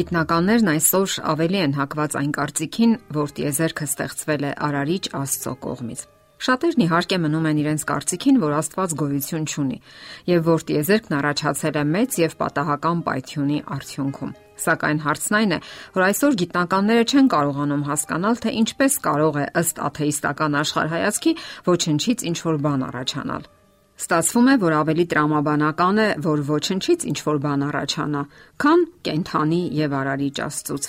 Գիտնականներն այսօր ավելի են հակված այն կարծիքին, որ տիեզերքը ստեղծվել է Արարիչ Աստծո կողմից։ Շատերն իհարկե մնում են իրենց կարծիքին, որ Աստված գոյություն չունի, եւ որ տիեզերքն առաջացել է մեծ եւ պատահական պայթյունի արդյունքում։ Սակայն հարցն այն է, որ այսօր գիտնականները չեն կարողանում հասկանալ, թե ինչպես կարող է ըստ աթեիստական աշխարհայացքի ոչնչից ինչ որ բան առաջանալ։ Ստացվում է, որ ավելի տրամաբանական է, որ ոչնչից ինչ որ բան առաջանա, քան կենթանի եւ արարիչ Աստծուց։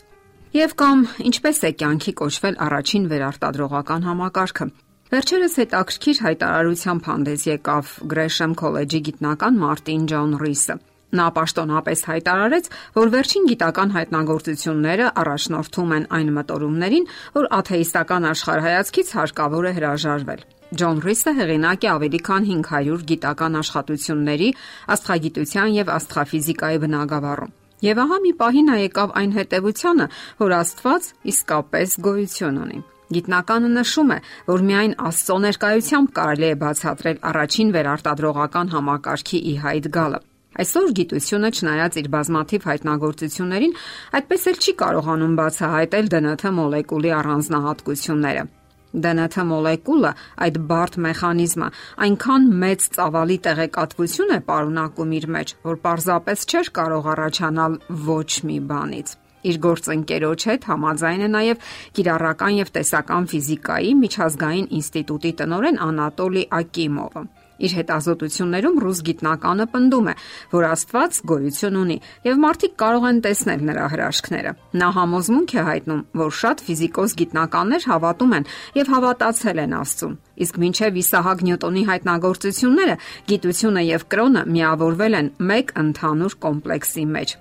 Եվ կամ ինչպես է կյանքի կոչվել առաջին վերարտադրողական համակարգը։ Վերջերս հետաքրքիր հայտարարությամբ հանդես եկավ Gresham College-ի գիտնական Մարտին Ջոն Ռիսը։ Նա պաշտոնապես հայտարարեց, որ վերջին գիտական հայտնագործությունները առաջնորդում են այն մտորումներին, որ աթեիստական աշխարհայացքից հարկավոր է հրաժարվել։ Ջոն Ռիսը հեղինակ է ավելի քան 500 գիտական աշխատությունների աստղագիտության եւ աստղաֆիզիկայի բնագավառում։ Եվ ահա մի պահի նա եկավ այն հետևությանը, որ Աստված իսկապես գոյություն ունի։ Գիտնականը նշում է, որ միայն Աստծո ներկայությամբ կարելի է բացատրել առաջին վերարտադրողական համակարգի ի հայտ գալը։ Այսօր գիտությունը չնայած իր բազմաթիվ հայտնագործություններին, այդպես էլ չի կարողանում բացահայտել ԴՆԹ մոլեկուլի առանձնահատկությունները։ ԴՆԹ մոլեկուլը, այդ բարդ մեխանիզմը, այնքան մեծ ծավալի տեղեկատվություն է պարունակում իր մեջ, որ պարզապես չէր կարող առաջանալ ոչ մի բանից։ Իր գործընկերոջ հետ համաձայն է նաև կիրառական եւ տեսական ֆիզիկայի միջազգային ինստիտուտի տնօրեն Անատոլի Ակիմովը։ Իր հետազոտություններում ռուս գիտնականը պնդում է, որ Աստված գոյություն ունի եւ մարդիկ կարող են տեսնել նրա հրաշքները։ Նա համոզմունք է հայտնում, որ շատ ֆիզիկոս գիտնականներ հավատում են եւ հավատացել են Աստծուն։ Իսկ մինչև Իսահակ Նյուտոնի հայտնագործությունները գիտությունը եւ կրոնը միավորվել են մեկ ընդհանուր կոմպլեքսի մեջ։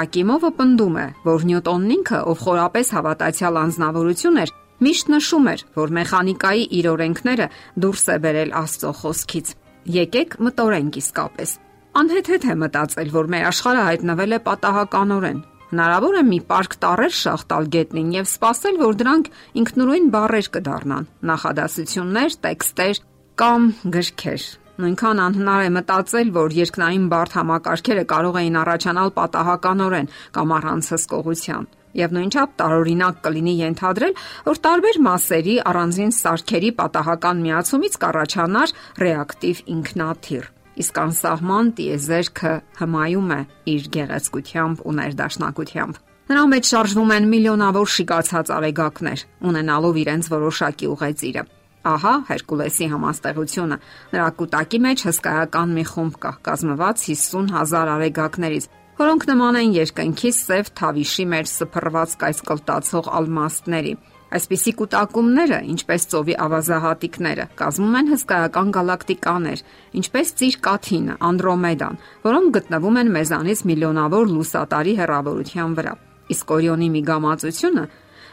Ակիմովը պնդում է, որ Նյուտոնն ինքը, ով խորապես հավատացյալ անznավորություն էր, միշտ նշում էր, որ մեխանիկայի իր օրենքները դուրս է բերել Աստծո խոսքից։ Եկեք մտորենք իսկապես։ Անհետ-հետ է մտածել, որ մեր աշխարհը հայտնվել է պատահականորեն։ Հնարավոր է մի պարկ տարեր շախտալ գետնին եւ սпасել, որ դրանք ինքնուրույն բարեր կդառնան՝ նախադասություններ, տեքստեր կամ գրքեր։ Նույնքան անհնար է մտածել, որ երկնային բարդ համակարգերը կարող էին առաջանալ պատահականորեն կամ առանց հսկողության։ Եվ նույնչափ տարօրինակ կլինի ենթադրել, որ տարբեր մասերի առանձին սարքերի պատահական միացումից կառաջանար ռեակտիվ ինքնաթիռ։ Իսկ անսահման տիեզերքը հմայում է իր գեղեցկությամբ ու ներդաշնակությամբ։ Նրա մեջ շարժվում են միլիոնավոր շիկացած արեգակներ, ունենալով իրենց որոշակի ուղեծիրը։ Ահա Հերկուլեսի համաստեղությունը։ Նրա կուտակի մեջ հսկայական մի խումբ կա, կազմված 50000 արեգակներից, որոնք նման են երկնքի սև թավիշի մեջ սփռված կայսկլտացող ալմաստների։ Այսպիսի կൂട്ടակումները, ինչպես ծովի ավազահատիկները, կազմում են հսկայական գալակտիկաներ, ինչպես Ծիր Կաթինը, Անդրոմեդան, որոնք գտնվում են մեզանից միլիոնավոր լուսատարի հեռավորության վրա։ Իսկ Օրիոնի միգամածությունը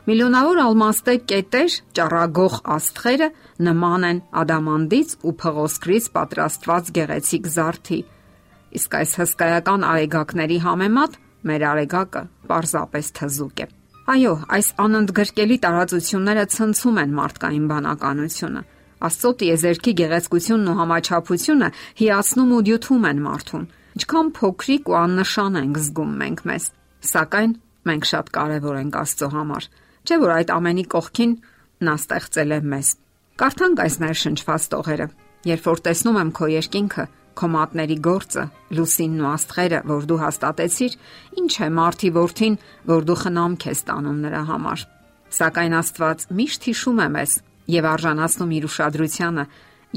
միլիոնավոր ալմաստե կետեր ճառագող աստղերը նման են ադամանդից ու փղոսկրից պատրաստված գեղեցիկ զարդի Իսկ այս հսկայական արեգակների համեմատ մեր արեգակը պարզապես թզուկ է։ Այո, այս անընդգրկելի տարածությունները ցնցում են մարդկային բանականությունը։ Աստծո տիեզերքի գեղեցկությունն ու համաչափությունը հիացնում ու դյութում են մարդուն։ Ինչքան փոքրիկ ու աննշան ենք զգում մենք մեզ։ Սակայն մենք շատ կարևոր ենք Աստծո համար։ Չէ՞ որ այդ ամենի կողքին նա ստեղծել է մեզ։ Կարդանք այս ներշնչված տողերը։ Երբ որ տեսնում եմ քո երկինքը, Քո մատների գործը, լուսինն ու աստղերը, որ դու հաստատեցիր, ինչ է մարդի worth-ին, որ դու խնամք ես տանում նրա համար։ Սակայն Աստված միշտ հիշում է մեզ եւ արժանացնում իր ուշադրությանը,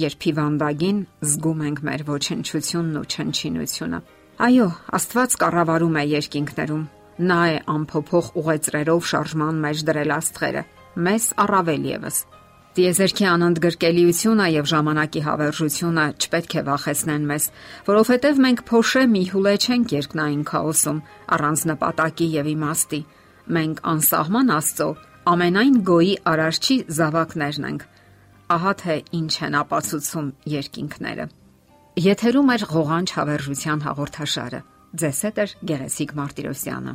երբ հիվանդագին զգում ենք մեր ոչնչությունն ու չնչինությունը։ Այո, Աստված կառավարում է երկինքներում։ Նա է ամփոփող ուղեծրերով շարժման մեջ դրել աստղերը։ Մեզ առավել եւս Տիեզերքի անընդգրկելիությունը եւ ժամանակի հավերժությունը չպետք է վախեցնեն մեզ, որովհետեւ մենք փոշե մի հուլե չենք երկնային քաոսում առանց նպատակի եւ իմաստի։ Մենք անսահման Աստծո ամենայն գոյի արարչի զավակներն ենք։ Ահա թե ինչ են ապացուցում երկինքները։ Եթերում է ղողանջ հավերժության հաղորդաշարը։ Ձեզ հետ է Գեղեցիկ Մարտիրոսյանը։